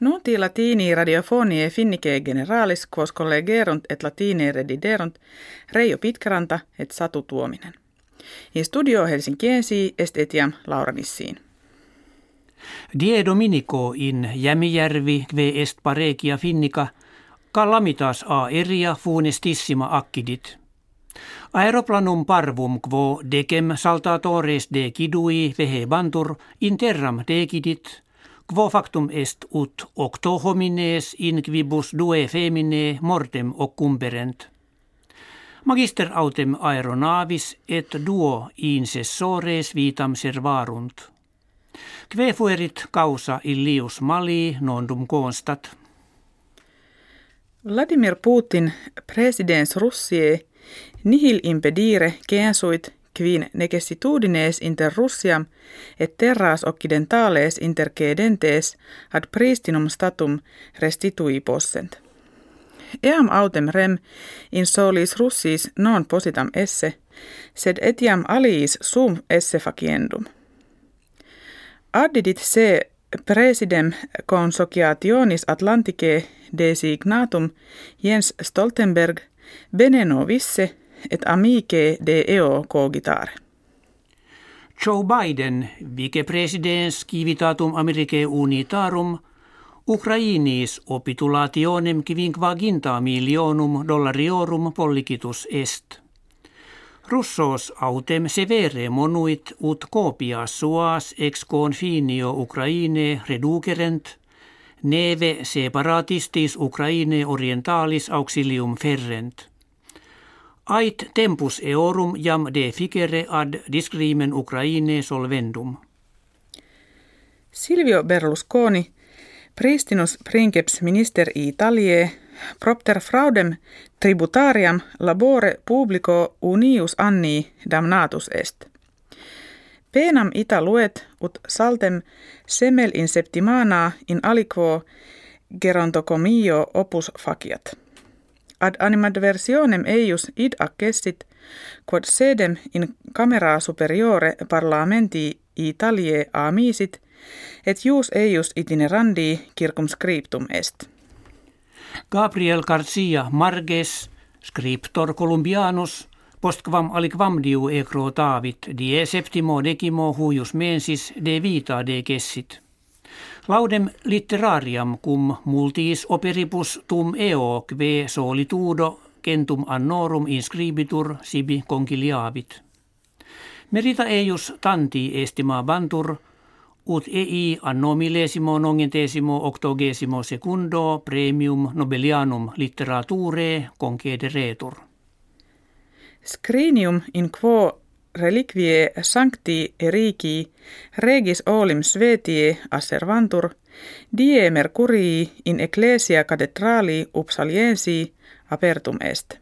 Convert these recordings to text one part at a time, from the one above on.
Nuti latini radiofonie finnike generalis quos collegerunt et latine rediderunt Reijo Pitkäranta et Satu Tuominen. In studio Helsinkiensi est etiam Laura Nissiin. Die Dominico in Jämijärvi kve est parekia finnica calamitas a eria funestissima accidit. Aeroplanum parvum quo decem saltatores de kidui vehe bantur interram decidit, quo factum est ut octo homines in quibus due femine mortem occumperent. Magister autem aeronavis et duo insessores vitam servarunt. Kve fuerit causa illius mali nondum constat. Vladimir Putin, presidens Russie, nihil impedire censuit quin necessitudines inter Russiam et terras occidentales intercedentes ad pristinum statum restitui possent. Eam autem rem in solis Russis non positam esse, sed etiam aliis sum esse faciendum. Addidit se presidem consociationis Atlanticae designatum Jens Stoltenberg beneno visse et amice de eo cogitare. Joe Biden, vicepresidens civitatum Americae unitarum, Ukrainis opitulationem quivinquaginta milionum dollariorum pollicitus est. Russos autem severe monuit ut copia suas ex confinio Ukraine reducerent, neve separatistis Ukraine orientalis auxilium ferrent. Ait tempus eorum jam de ficere ad discrimen Ukraine solvendum. Silvio Berlusconi, pristinus princeps minister Italie, propter fraudem tributariam labore publico unius anni damnatus est. Penam ita luet ut saltem semel in septimana in aliquo gerontocomio opus faciat. Ad animadversionem eius id accessit, quod sedem in camera superiore parlamenti Italie amisit, et ius eius itinerandi circumscriptum est. Gabriel Garcia Marges, scriptor columbianus, postquam aliquam diu ecro tavit, die septimo decimo huius mensis de vita de gessit. Laudem literariam cum multis operibus tum eo kve solitudo centum annorum inscribitur sibi conciliavit. Merita eius tanti estima bantur, ut ei anno millesimo nongentesimo octogesimo secundo premium nobelianum literature concederetur. Scrinium in quo reliquie sancti erigi regis olim svetie asservantur die mercurii in ecclesia cathedrali upsaliensi apertum est.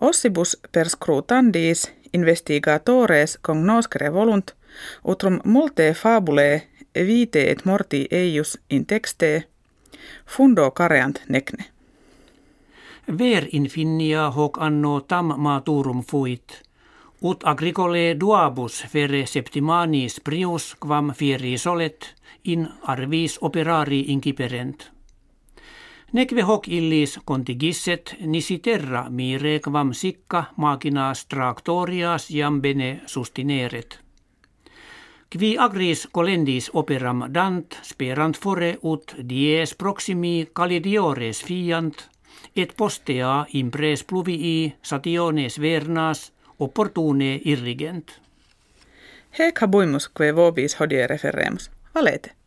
Ossibus per scrutandis investigatores cognoscere volunt utrum multe fabulae vite et morti eius in texte fundo careant necne. Ver infinia hoc anno tam maturum fuit – Ut agricole duabus fere septimanis prius quam fieri solet in arvis operari inciperent. Neque hoc illis contigisset nisi terra mire quam sicca machinas tractorias jam bene sustineret. Qui agris colendis operam dant sperant fore ut dies proximi calidiores fiant et postea impres pluvii sationes vernas opportune irrigent. Hec habuimus que vobis hodie referemus. Valete.